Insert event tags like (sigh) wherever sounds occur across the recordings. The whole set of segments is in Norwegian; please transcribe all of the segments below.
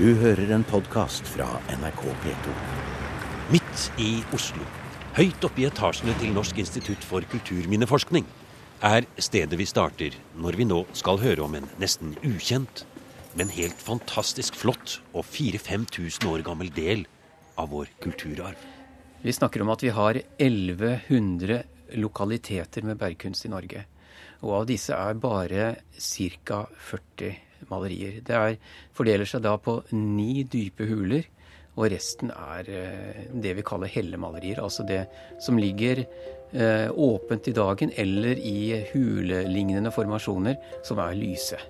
Du hører en podkast fra NRK P2. Midt i Oslo, høyt oppe i etasjene til Norsk institutt for kulturminneforskning, er stedet vi starter når vi nå skal høre om en nesten ukjent, men helt fantastisk flott og 4000-5000 år gammel del av vår kulturarv. Vi snakker om at vi har 1100 lokaliteter med bergkunst i Norge. Og av disse er bare ca. 40 malerier. Det er, fordeler seg da på ni dype huler, og resten er eh, det vi kaller hellemalerier. Altså det som ligger eh, åpent i dagen eller i hulelignende formasjoner som er lyse.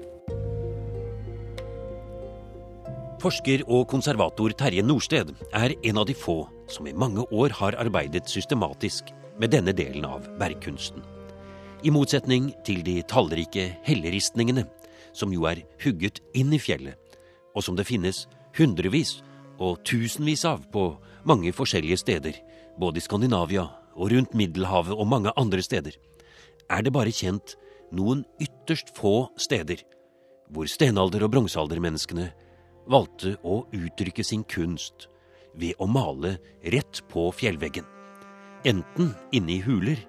Forsker og konservator Terje Norsted er en av de få som i mange år har arbeidet systematisk med denne delen av bergkunsten. I motsetning til de tallrike helleristningene, som jo er hugget inn i fjellet, og som det finnes hundrevis og tusenvis av på mange forskjellige steder, både i Skandinavia og rundt Middelhavet og mange andre steder, er det bare kjent noen ytterst få steder hvor stenalder- og bronsealdermenneskene valgte å uttrykke sin kunst ved å male rett på fjellveggen. Enten inne i huler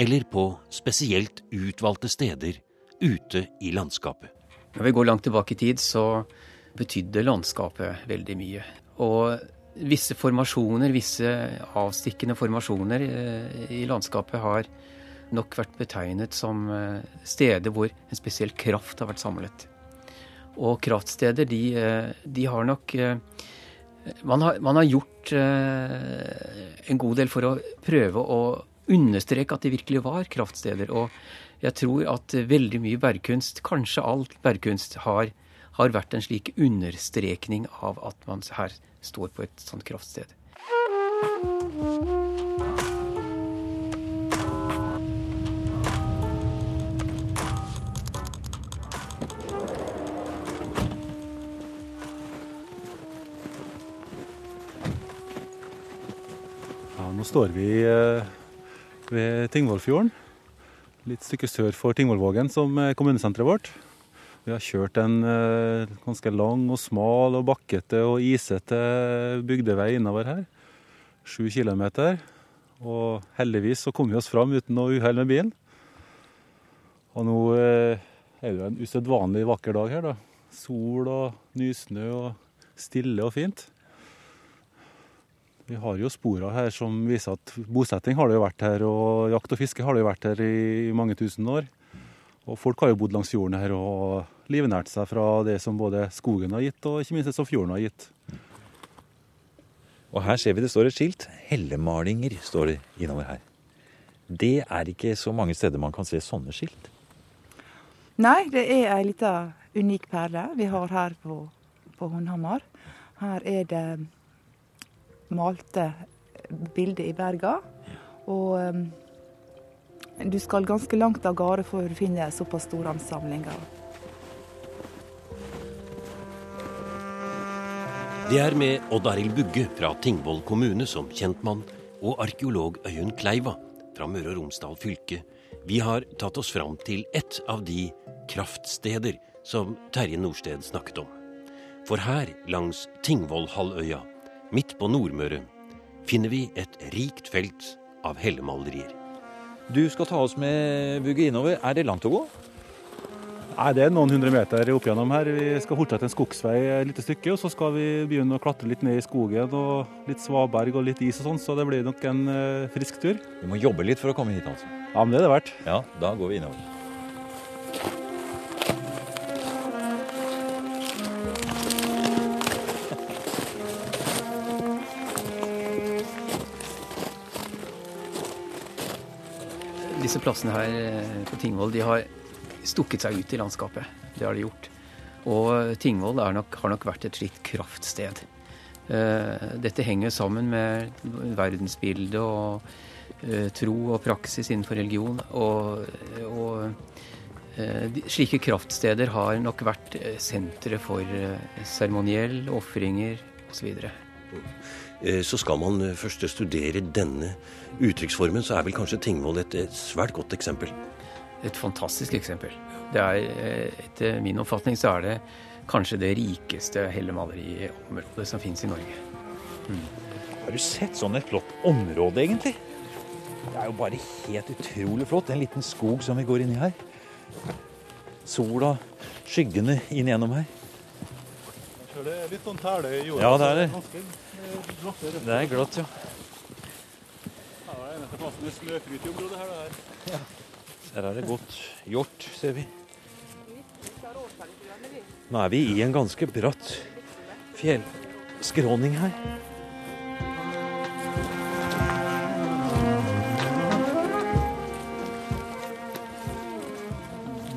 eller på spesielt utvalgte steder ute i landskapet. Når vi går langt tilbake i tid, så betydde landskapet veldig mye. Og visse formasjoner, visse avstikkende formasjoner eh, i landskapet har nok vært betegnet som eh, steder hvor en spesiell kraft har vært samlet. Og kraftsteder, de, eh, de har nok man har, man har, gjort en god del for å prøve å understreke at det virkelig var kraftsteder. Og jeg tror at veldig mye bergkunst, kanskje all bergkunst, har, har vært en slik understrekning av at man her står på et sånt kraftsted. nå står vi eh, ved Tingvollfjorden. Litt stykke sør for Tingvollvågen, som er kommunesenteret vårt. Vi har kjørt en eh, ganske lang og smal og bakkete og isete bygdevei innover her. Sju kilometer. Og heldigvis så kom vi oss fram uten noe uhell med bilen. Og nå eh, er det en usedvanlig vakker dag her, da. Sol og nysnø og stille og fint. Vi har jo spor her som viser at bosetting har det jo vært her, og jakt og fiske har det jo vært her i mange tusen år. Og folk har jo bodd langs fjorden her og livnært seg fra det som både skogen har gitt, og ikke minst det som fjorden har gitt. Og her ser vi det står et skilt. Hellemalinger står det innover her. Det er ikke så mange steder man kan se sånne skilt. Nei, det er ei lita unik perle vi har her på, på Håndhamar. Her er det malte bilder i Berga. Og um, du skal ganske langt av gårde for å finne såpass store ansamlinger. Det er med Odd Arild Bugge fra Tingvoll kommune som kjentmann og arkeolog Øyunn Kleiva fra Møre og Romsdal fylke vi har tatt oss fram til ett av de kraftsteder som Terje Norsted snakket om. For her, langs Tingvollhalvøya, Midt på Nordmøre finner vi et rikt felt av hellemalerier. Du skal ta oss med Bugge innover. Er det langt å gå? Nei, Det er noen hundre meter opp gjennom her. Vi skal fortsette en skogsvei et lite stykke, og så skal vi begynne å klatre litt ned i skogen og litt svaberg og litt is og sånn, så det blir nok en uh, frisk tur. Vi må jobbe litt for å komme hit, altså? Ja, men det er det verdt. Ja, da går vi innover. Disse plassene her eh, på Tingvoll de har stukket seg ut i landskapet. Det har de gjort. Og Tingvoll nok, har nok vært et slikt kraftsted. Eh, dette henger sammen med verdensbildet og eh, tro og praksis innenfor religion. Og, og slike kraftsteder har nok vært sentre for seremoniell, ofringer osv. Eh, så skal man eh, først studere denne uttrykksformen, så er vel kanskje Tingvoll et svært godt eksempel? et fantastisk eksempel. Det er, eh, etter min oppfatning så er det kanskje det rikeste hellemaleriområdet som fins i Norge. Mm. Har du sett sånn et flott område, egentlig? Det er jo bare helt utrolig flott. En liten skog som vi går inn i her. Sola, skyggene inn gjennom her. Det er litt sånn tæle i jorda. Ja, det er det. Ganske. Det er glatt, ja. Her er eneste plassen med snøfryt i området her. Det her. Der er det godt hjort, ser vi. Nå er vi i en ganske bratt fjellskråning her.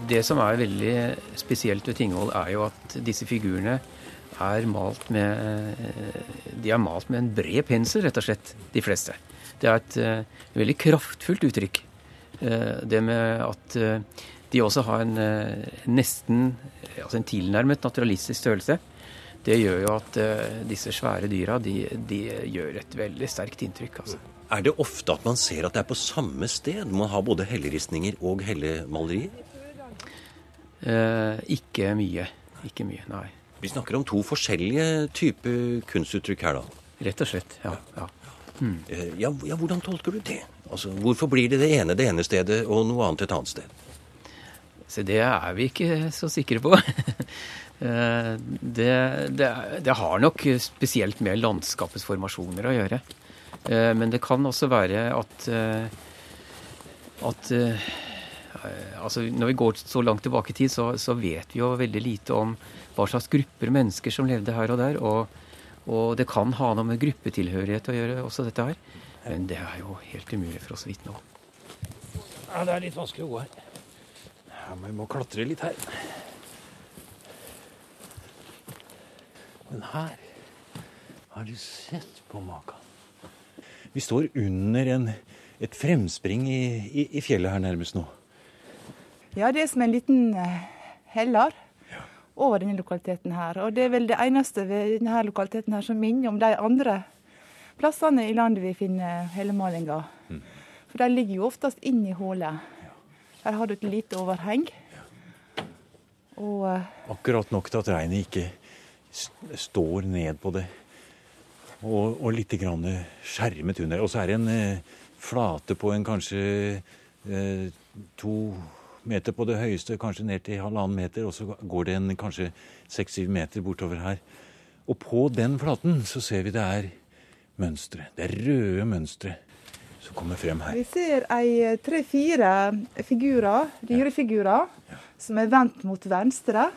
Det som er veldig spesielt ved Tingvoll, er jo at disse figurene er malt med De er malt med en bred pensel, rett og slett. De fleste. Det er et uh, veldig kraftfullt uttrykk. Uh, det med at de også har en nesten altså en tilnærmet naturalistisk størrelse. Det gjør jo at disse svære dyra de, de, gjør et veldig sterkt inntrykk. altså. Er det ofte at man ser at det er på samme sted man har både helleristninger og hellemalerier? Eh, ikke mye. Ikke mye, nei. Vi snakker om to forskjellige typer kunstuttrykk her, da. Rett og slett, ja. ja. Mm. Ja, ja, hvordan tolker du det? Altså, Hvorfor blir det det ene det ene stedet og noe annet et annet sted? Så det er vi ikke så sikre på. (laughs) Eh, det, det, det, har nok spesielt med landskapets formasjoner å gjøre. Eh, men det kan også være at, at altså Når vi går så langt tilbake i tid, så, så, vet vi jo veldig lite om hva slags grupper mennesker som levde her og der. Og, og det kan ha noe med gruppetilhørighet å gjøre, også dette her. Men det er jo helt umulig for oss å vite nå. Ja, det er litt vanskelig å gå her. Ja, men vi må klatre litt her. Men her har du sett på maken. Vi står under en, et fremspring i, i, i fjellet her nærmest nå. Ja, det er som en liten eh, heller over denne lokaliteten her. Og det er vel det eneste ved denne lokaliteten her som minner om de andre plassene i landet vi finner hellemalinga. Mm. For de ligger jo oftest inn i hullet. Her har du et lite overheng. Og, eh, Akkurat nok til at regnet ikke står ned på det. Og, og litt grann skjermet under. Og så er det en eh, flate på en kanskje eh, to meter på det høyeste, kanskje ned til halvannen meter, og så går det en kanskje seks-syv meter bortover her. Og på den flaten så ser vi det er mønstre. Det er røde mønstre som kommer frem her. Vi ser ei tre-fire figurer, dyrefigurer, ja. som er vendt mot venstre.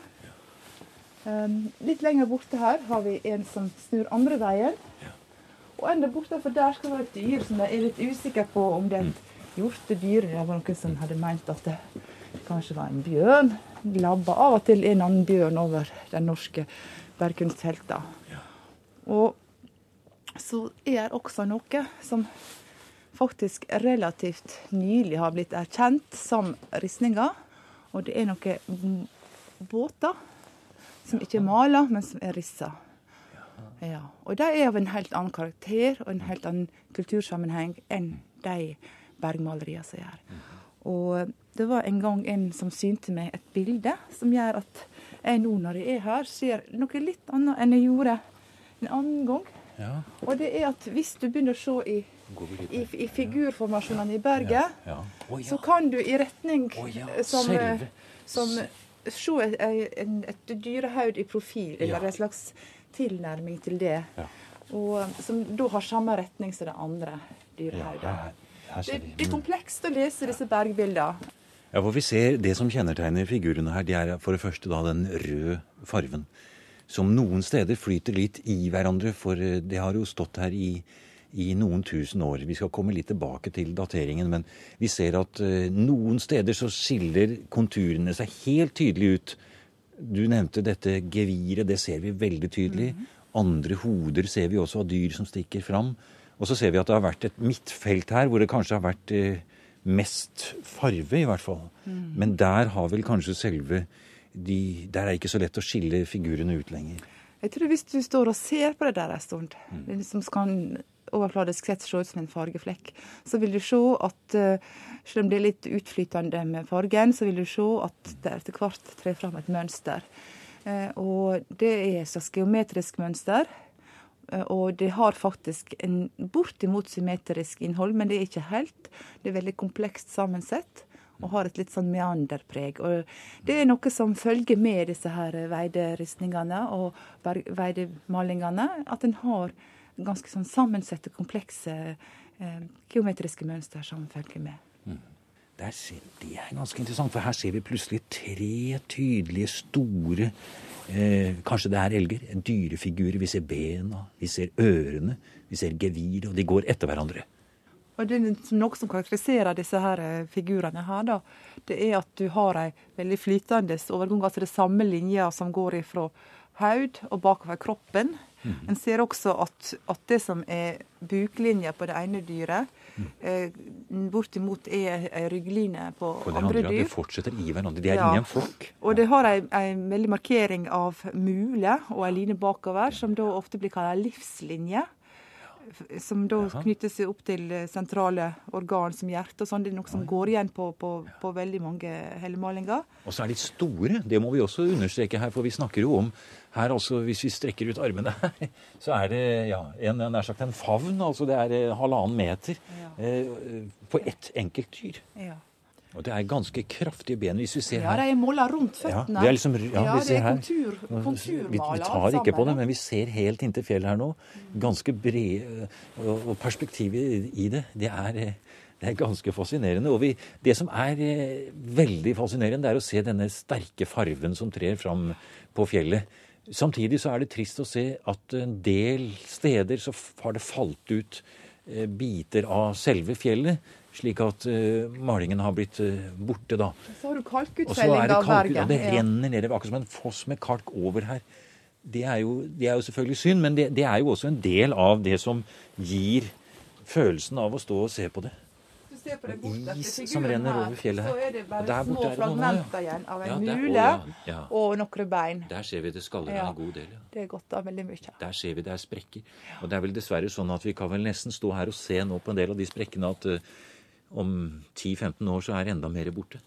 Um, litt lenger borte her har vi en som snur andre veien. Ja. Og enda bortafor der skal det være et dyr som jeg er litt usikker på om det er et mm. hjortedyr. Det var noen som hadde meint at det kanskje var en bjørn. Labba av og til en annen bjørn over den norske bergkunsthelta. Og så er det også noe som faktisk relativt nylig har blitt erkjent som ristninger. Og det er noen båter som ikke er mala, men som er rissa. Ja. Og de er av en helt annen karakter og en helt annen kultursammenheng enn de bergmaleriene som er Mhm. Og det var en gang en som synte meg et bilde som gjør at jeg nå når jeg er her, ser noe litt annet enn jeg gjorde en annen gang. Ja. Og det er at hvis du begynner å se i, i, i figurformasjonene i berget, ja. Ja. Oh, så kan du i retning oh, som, som se et, et, et dyrehaud i profil, eller en slags tilnærming til det. Og Som da har samme retning som det andre dyrehaudet. Det, det, er komplekst å lese disse bergbildene. Ja, for vi ser Det som kjennetegner figurene her, det er for det første da den røde farven. Som noen steder flyter litt i hverandre, for eh, det har jo stått her i, i noen tusen år. Vi skal komme litt tilbake til dateringen, men vi ser at uh, noen steder så skiller konturene seg helt tydelig ut. Du nevnte dette geviret, det ser vi veldig tydelig. -hmm. Andre hoder ser vi også av dyr som stikker fram. Og så ser vi at det har vært et midtfelt her hvor det kanskje har vært uh, mest farve, i hvert fall. Mm. Men der har vel kanskje selve de, Der er det ikke så lett å skille figurene ut lenger. Jeg tror hvis du står og ser på det der en stund, mm. liksom kan overfladisk sett se ut som en fargeflekk. Så vil du se at eh, selv om det er litt utflytende med fargen, så vil du se at det etter hvert trer fram et mønster. Eh, og det er et slags geometrisk mønster. Eh, og det har faktisk en bortimot symmetrisk innhold, men det er ikke helt. Det er veldig komplekst sammensett og har et litt sånn meanderpreg. Og det er noe som følger med disse her veideristningene og veidemalingene, at en har ganske sånn sammensette, komplekse eh, geometriske mønster som følger med. Mm. Ser, det er ganske interessant, for her ser vi plutselig tre tydelige, store eh, Kanskje det er elger. Dyrefigurer. Vi ser bena, vi ser ørene, vi ser geviret, og de går etter hverandre. Og det er Noe som karakteriserer disse her eh, figurene, her, da, det er at du har ei veldig flytende overgang. Altså det samme linja som går ifra haud og bakover kroppen. Mm. En ser også at, at, det som er buklinja på det ene dyret, bortimot er ei ryggline på, på andre, dyr. Det fortsetter i hverandre. De er ja. inni en flokk. Og det har ei, veldig markering av mule og ei line bakover, som da ofte blir kalla livslinje som da Jaha. knytter seg opp til eh, sentrale organ som hjerte og sånn. Det er noe som går igjen på, på, på veldig mange hellemalinger. Og så er de store. Det må vi også understreke her, for vi snakker jo om her altså, Hvis vi strekker ut armene her, (laughs) så er det ja, en, nær sagt en favn. Altså det er eh, halvannen meter ja. eh, på ett enkelt dyr. Ja. Og det er ganske kraftige ben. hvis vi ser her. Ja, de er måla rundt føttene. Ja, liksom, ja, ja det er kontur, konturmaler. Vi, vi tar ikke på det, men vi ser helt inntil fjellet her nå. Ganske bred Og, og perspektivet i det, det er, det er ganske fascinerende. Og vi, det som er eh, veldig fascinerende, det er å se denne sterke farven som trer fram på fjellet. Samtidig så er det trist å se at en del steder så har det falt ut eh, biter av selve fjellet slik at uh, malingen har blitt uh, borte, da. Så har du kalkutfelling av berget. Ja, det renner nedover, akkurat som en foss med kalk over her. Det er jo, det er jo selvfølgelig synd, men det, det, er jo også en del av det som gir følelsen av å stå og se på det. Som renner her, over fjellet her. Så er det bare små fragmenter igjen av en mule og noen bein. Der ser vi det skaller en god del. Ja. Det er godt av veldig mye. Der ser vi det er sprekker. Og det er vel dessverre sånn at vi kan vel nesten stå her og se nå på en del av de sprekkene at uh, om 10-15 år så er enda mer borte.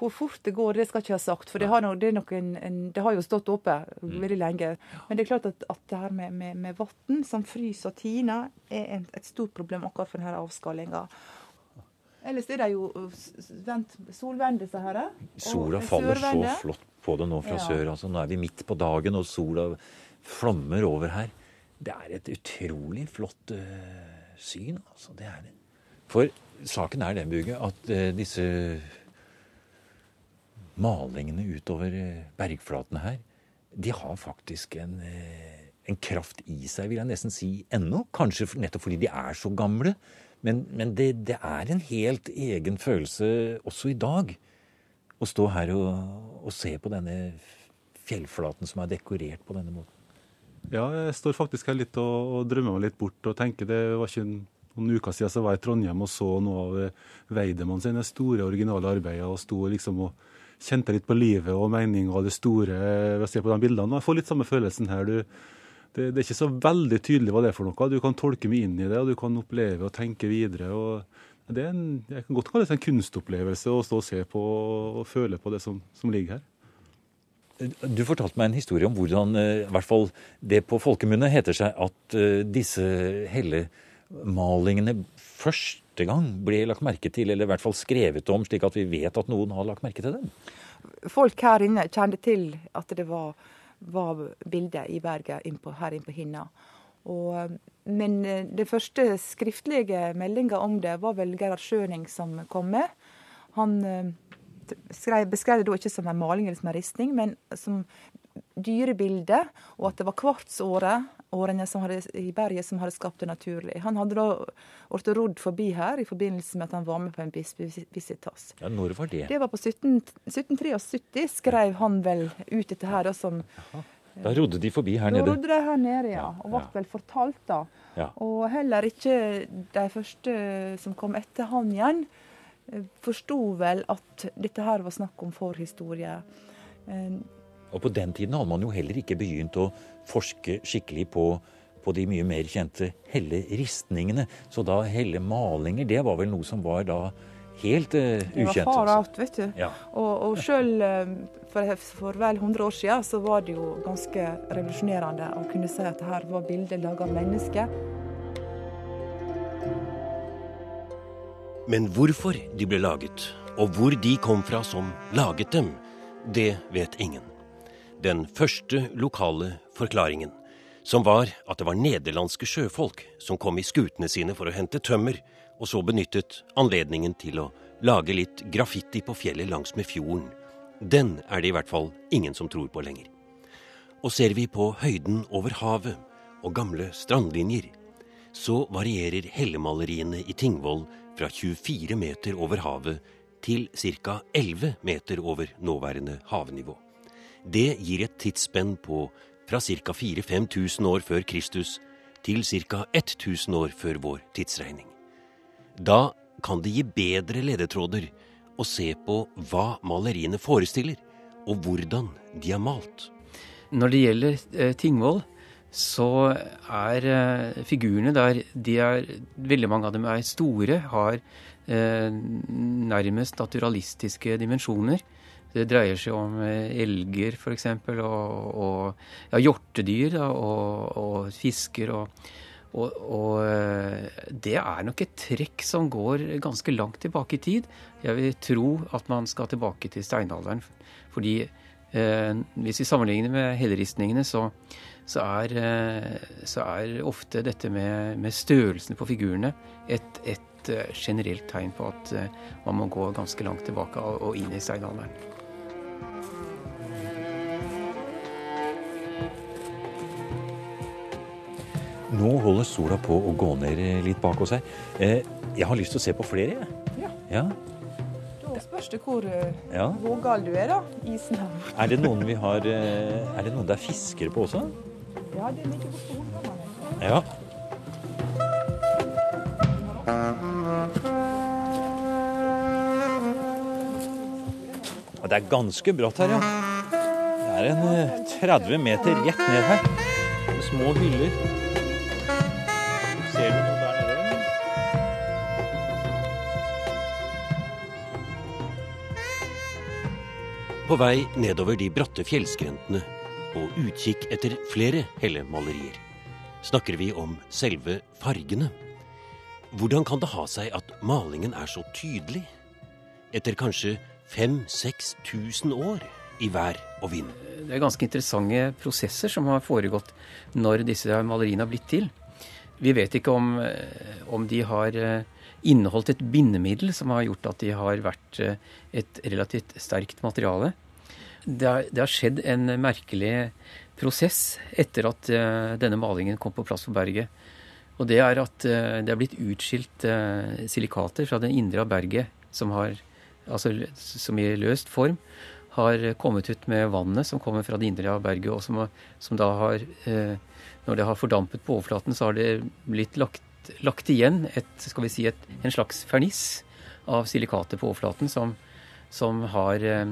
Hvor fort det går, det skal ikke jeg ha sagt. For det har, noe, det en, en, det har, jo stått oppe mm. veldig lenge. Men det er klart at, at det her med, med, med vann som fryser og tiner, er en, et stort problem akkurat for denne avskallinga. Ellers er det jo solvende, disse her. Sola faller så flott på det nå fra ja. sør. Altså, nå er vi midt på dagen, og sola flommer over her. Det er et utrolig flott uh, syn. altså. Det er det. For saken er den, Buge, at uh, disse malingene utover uh, bergflatene her, de har faktisk en, eh, en, kraft i seg, vil jeg nesten si, ennå. Kanskje nettopp fordi de er så gamle. Men, men det, det, er en helt egen følelse også i dag å stå her og, og se på denne fjellflaten som er dekorert på denne måten. Ja, jeg står faktisk her litt og, og drømmer meg litt bort og tenker det var ikke en noen uker siden så var jeg i Trondheim og så noe av eh, Weidemann sine store, originale arbeider. og sto liksom og kjente litt på livet og meninga og det store ved å se på de bildene. Jeg får litt samme følelsen her. Du, det, det, er ikke så veldig tydelig hva det er for noe. Du kan tolke mye inn i det, og du kan oppleve og tenke videre. og det er en, Jeg kan godt kalle det en kunstopplevelse å stå og se på og føle på det som, som ligger her. Du fortalte meg en historie om hvordan eh, i hvert fall det på folkemunne heter seg at eh, disse hellemalingene første gang ble lagt merke til, eller i hvert fall skrevet om, slik at vi vet at noen har lagt merke til dem? Folk her inne kjente til at det var, var bildet i berget innpå, her inne på Hinna. Og, men den det første skriftlige meldinga om det var vel Gerhard Schøning som kom med. Han eh, skrev, beskrev det da ikke som en maling eller som en ristning, men som dyrebilde, og at det var kvartsårene som hadde, i berget som hadde skapt det naturlig. Han hadde da blitt rodd forbi her i forbindelse med at han var med på en bispevisitas. Ja, når var det? Det var på 17, 1773, skrev han vel ut dette her da som. Da rodde de forbi her nede? Da rodde de her nede, ja. Og ble vel fortalt, da. Ja. Og heller ikke de første som kom etter han igjen, eh, forsto vel at dette her var snakk om forhistorie. Eh, og på den tiden hadde man jo heller ikke begynt å forske skikkelig på på de mye mer kjente helleristningene. Så da hellemalinger, det var vel noe som var da helt uh, ukjent. Det var far out, vet du. Ja. Og, og sjøl uh, for, for, vel 100 år siden så var det jo ganske revolusjonerende å kunne si at her var bildet laga av mennesker. Men hvorfor de ble laget, og hvor de kom fra som laget dem, det vet ingen. Den første lokale forklaringen, som var at det var nederlandske sjøfolk som kom i skutene sine for å hente tømmer, og så benyttet anledningen til å lage litt graffiti på fjellet langsmed fjorden. Den er det i hvert fall ingen som tror på lenger. Og ser vi på høyden over havet og gamle strandlinjer, så varierer hellemaleriene i Tingvoll fra 24 meter over havet til ca. 11 meter over nåværende havnivå. Det gir et tidsspenn på fra ca. 4000-5000 år før Kristus til ca. 1000 år før vår tidsregning. Da kan det gi bedre ledetråder å se på hva maleriene forestiller, og hvordan de er malt. Når det gjelder eh, Tingvoll, så er eh, figurene der de er, Veldig mange av dem er store, har eh, nærmest naturalistiske dimensjoner. Det dreier seg om eh, elger f.eks., og, og ja, hjortedyr da, og, og, fisker. Og, og, eh, det er nok et trekk som går ganske langt tilbake i tid. Jeg vil tro at man skal tilbake til steinalderen. Fordi eh, hvis vi sammenligner med helleristningene, så, så, er, eh, så, er, ofte dette med, med størrelsen på figurene et, et generelt tegn på at man må gå ganske langt tilbake og inn i steinalderen. Nå holder sola på å gå ned litt bak oss her. Eh, jeg har lyst til å se på flere, jeg. Ja. ja. Da spørs det hvor ja. hvor, gal du er, da. Isen her. Er det noen vi har eh, Er det noen det er fiskere på også? Ja, det er mye på stort Ja. Og det er ganske brått her, ja. Det er en eh, 30 meter rett ned her. Små hyller. På vei nedover de bratte fjellskrentene og utkikk etter flere hellemalerier snakker vi om selve fargene. Hvordan kan det ha seg at malingen er så tydelig? Etter kanskje 5000-6000 år i vær og vind. Det er ganske interessante prosesser som har foregått når disse maleriene har blitt til. Vi vet ikke om, eh, om de har eh, inneholdt et bindemiddel som har gjort at de har vært eh, et relativt sterkt materiale. Det har, det har skjedd en merkelig prosess etter at denne malingen kom på plass på berget. Og det er at det er blitt utskilt silikater fra den indre av berget, som, har, altså, som i løst form har kommet ut med vannet som kommer fra det indre av berget, og som, som da har Når det har fordampet på overflaten, så har det blitt lagt, lagt igjen et, skal vi si et, en slags ferniss av silikater på overflaten som, som har eh,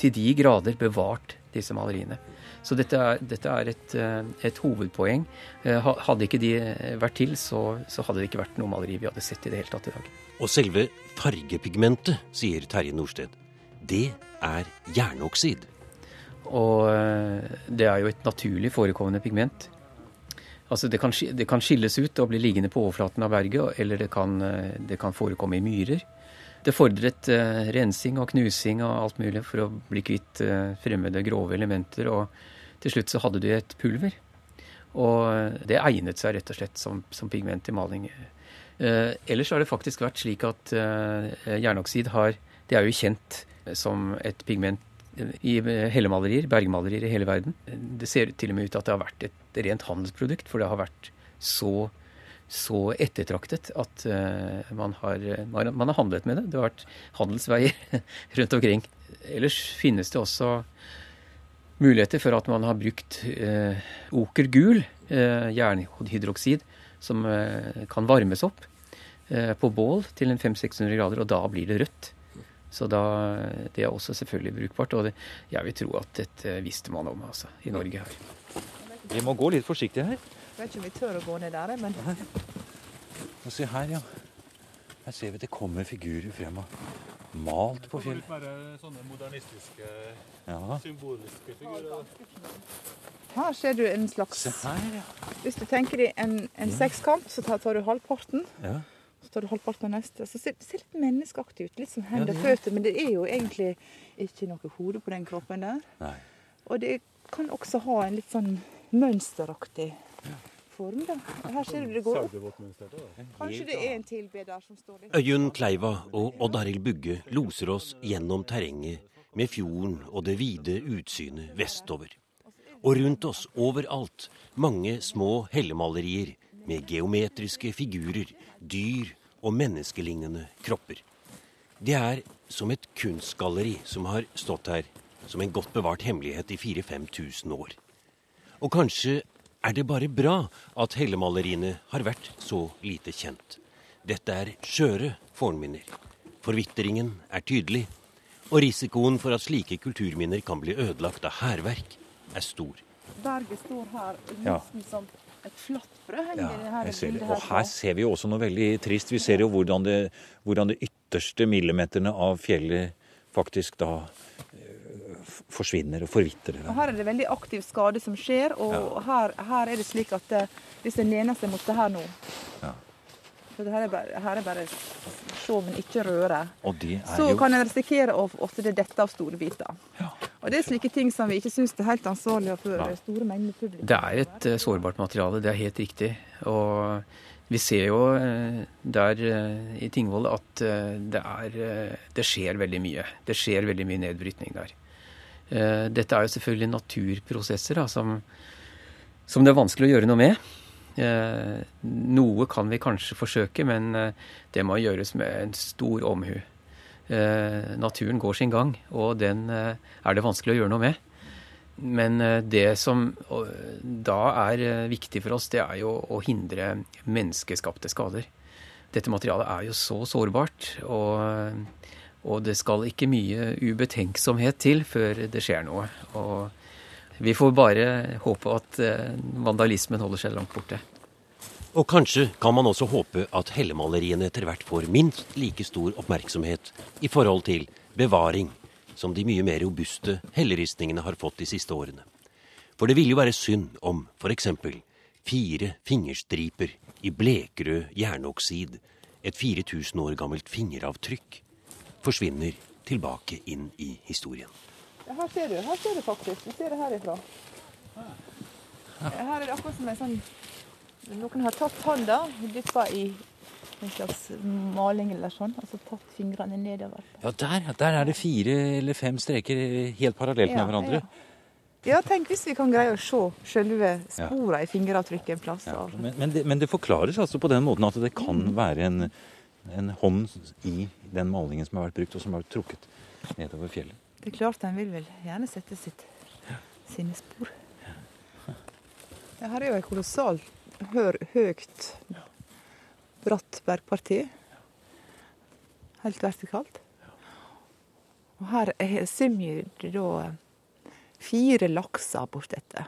til de grader bevart disse maleriene. Så dette er, dette er et, et, hovedpoeng. Hadde ikke de vært til, så, så, hadde det ikke vært noe maleri vi hadde sett i det hele tatt i dag. Og selve fargepigmentet, sier Terje Norsted, det er jernoksid. Og det er jo et naturlig forekommende pigment. Altså det kan, det kan skilles ut og bli liggende på overflaten av berget, eller det kan, det kan forekomme i myrer. Det fordret uh, rensing og knusing og alt mulig for å bli kvitt uh, fremmede, grove elementer. Og til slutt så hadde du et pulver. Og det egnet seg rett og slett som, som pigment i maling. Uh, ellers har det faktisk vært slik at jernoksid har Det er jo kjent som et pigment i hellemalerier, bergmalerier i hele verden. Det ser til og med ut til at det har vært et rent handelsprodukt, for det har vært så så ettertraktet at uh, man, har, man, har, handlet med det. Det har vært handelsveier (laughs) rundt omkring. Ellers finnes det også muligheter for at man har brukt uh, okergul, uh, jernhydroksid, som kan varmes opp på bål til en 500-600 grader, og da blir det rødt. Så da, det er også selvfølgelig brukbart. Og det, jeg vil tro at dette visste man om altså, i Norge her. Vi må gå litt forsiktig her. Jeg vet ikke om vi tør å gå ned der, men Og se her, ja. Her ser vi at det kommer figurer frem og malt på fjellet. Litt mer sånne modernistiske, Ja. symboliske figurer. her ser du en slags Se her, ja. Hvis du tenker deg en, en sekskamp, så tar, du halvparten. ja. Så tar du halvparten av neste. Så ser det ser litt menneskeaktig ut. Litt som hender og det føtter. Men det er jo egentlig ikke noe hode på den kroppen der. Nei. Og det kan også ha en litt sånn mønsteraktig form. da. Her ser du det går opp. Kanskje det er en tilbeder som står litt Øyunn Kleiva og Odd Arild Bugge loser oss gjennom terrenget med fjorden og det vide utsynet vestover. Og rundt oss, overalt, mange små hellemalerier med geometriske figurer, dyr og menneskelignende kropper. Det er som et kunstgalleri som har stått her som en godt bevart hemmelighet i 4000-5000 år. Og kanskje er det bare bra at hellemaleriene har vært så lite kjent. Dette er skjøre fornminner. Forvitringen er tydelig, og risikoen for at slike kulturminner kan bli ødelagt av hærverk, er stor. Berget står her Ja. nesten som et flatbrød. Ja, jeg ser det. Og her ser vi jo også noe veldig trist. Vi ser jo hvordan det, hvordan det ytterste millimeterne av fjellet faktisk da forsvinner og forvitrer. Og Her er det veldig aktiv skade som skjer, og her, her er det slik at eh, hvis en lener seg mot det her nå Ja. For det her er bare, her er bare se, men ikke røre. Og det er Så jo kan en risikere å- at det detter av store biter. Ja. Og det er slike ting som vi ikke syns er helt ansvarlig for ja. store mengder publikum. Det er et eh, sårbart materiale, det er helt riktig. Og vi ser jo eh, der i Tingvoll at det, er, det skjer veldig mye. Det skjer veldig mye nedbrytning der. Eh, Dette er jo selvfølgelig naturprosesser da, som, som det er vanskelig å gjøre noe med. Eh, Noe kan vi kanskje forsøke, men eh, det må gjøres med en stor omhu. Naturen går sin gang, og den er det vanskelig å gjøre noe med. Men det som da er viktig for oss, det er jo å hindre menneskeskapte skader. Dette materialet er jo så sårbart, og, og det skal ikke mye ubetenksomhet til før det skjer noe. Og vi får bare håpe at eh, vandalismen holder seg langt borte. Og kanskje kan man også håpe at hellemaleriene etter hvert får minst like stor oppmerksomhet i forhold til bevaring som de mye mer robuste helleristningene har fått de siste årene. For det ville jo være synd om f.eks. fire fingerstriper i blekrød jernoksid, et 4000 år gammelt fingeravtrykk, forsvinner tilbake inn i historien. Ja, her ser du. Her ser du faktisk. Du ser det herifra. Her er det akkurat som en sånn Noen har tatt handa, dyppa i en slags maling eller sånn, Altså tatt fingrene nedover. Ja, der, der er det fire eller fem streker helt parallelt med hverandre. Ja, tenk hvis vi kan greie å se selve sporene i fingeravtrykket en plass. Ja, men, men, det, men det forklares altså på den måten at det kan være en, en hånd i den malingen som har vært brukt, og som har vært trukket nedover fjellet. Det er klart en vil vel gjerne sette sitt, sine spor. Ja, her er jo et kolossalt hør, høyt, bratt bergparti. Helt vertikalt. Og her er- simmer det da fire lakser bortetter.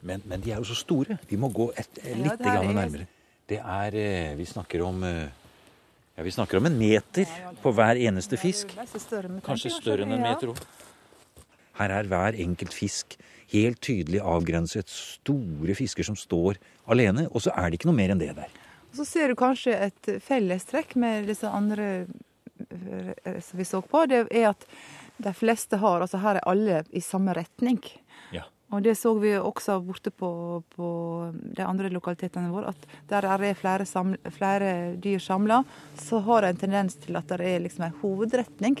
Men, men de er jo så store. Vi må gå et, Ja, litt ja, er- nærmere. Det er eh, Vi snakker om eh, ja, vi snakker om en meter på hver eneste fisk. Kanskje større enn en meter òg. Her er hver enkelt fisk helt tydelig avgrenset. Store fisker som står alene, og så er det ikke noe mer enn det der. Så ser du kanskje et fellestrekk med disse andre eh, som vi så på. Det er at de fleste har Altså her er alle i samme retning. Ja. Og det så vi også borte på, på de andre lokalitetene våre, at der er flere, samle, flere dyr samla, så har det en tendens til at det er liksom en hovedretning.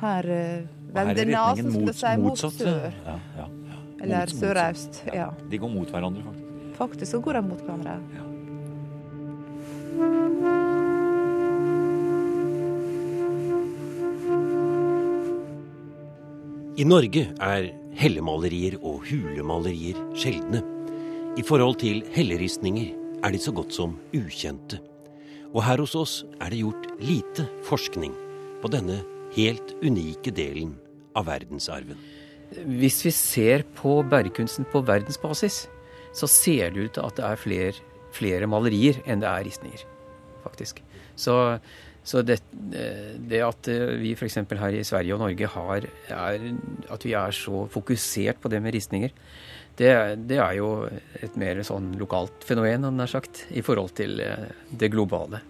Her eh, er vender nasen, retningen som mot, det sør. Ja, ja, ja. Eller sørøst. Ja. De går mot hverandre, faktisk. Faktisk så går de mot hverandre. I Norge er hellemalerier og hulemalerier sjeldne. I forhold til helleristninger er de så godt som ukjente. Og her hos oss er det gjort lite forskning på denne helt unike delen av verdensarven. Hvis vi ser på bergkunsten på verdensbasis, så ser det ut til at det er flere, flere malerier enn det er ristninger, faktisk. Så, så det, det, at vi f.eks. her i Sverige og Norge har, er, at vi er så fokusert på det med ristninger, det, det er jo et mer sånn lokalt fenomen, nær sagt, i forhold til eh, det globale.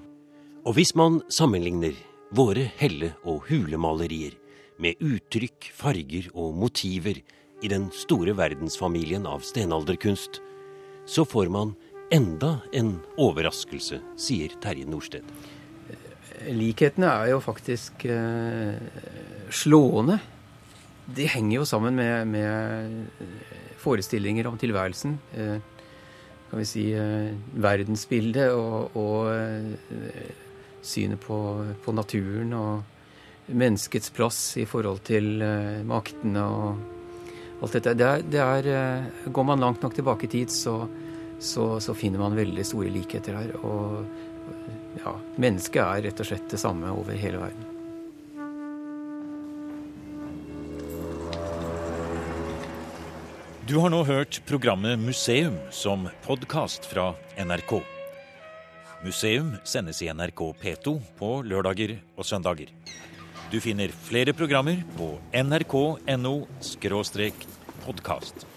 Og hvis man sammenligner våre helle- og hulemalerier med uttrykk, farger og motiver i den store verdensfamilien av stenalderkunst, så får man enda en overraskelse, sier Terje Norsted. Likhetene er jo faktisk eh, slående. De henger jo sammen med, med forestillinger om tilværelsen. Eh, kan vi si eh, verdensbildet og, og eh, synet på, på, naturen og menneskets plass i forhold til eh, maktene og alt dette. Det er, det er, eh, går man langt nok tilbake i tid, så, så, så finner man veldig store likheter her. Og ja, mennesket er rett og slett det samme over hele verden. Du har nå hørt programmet Museum som podkast fra NRK. Museum sendes i NRK P2 på lørdager og søndager. Du finner flere programmer på nrk.no podkast.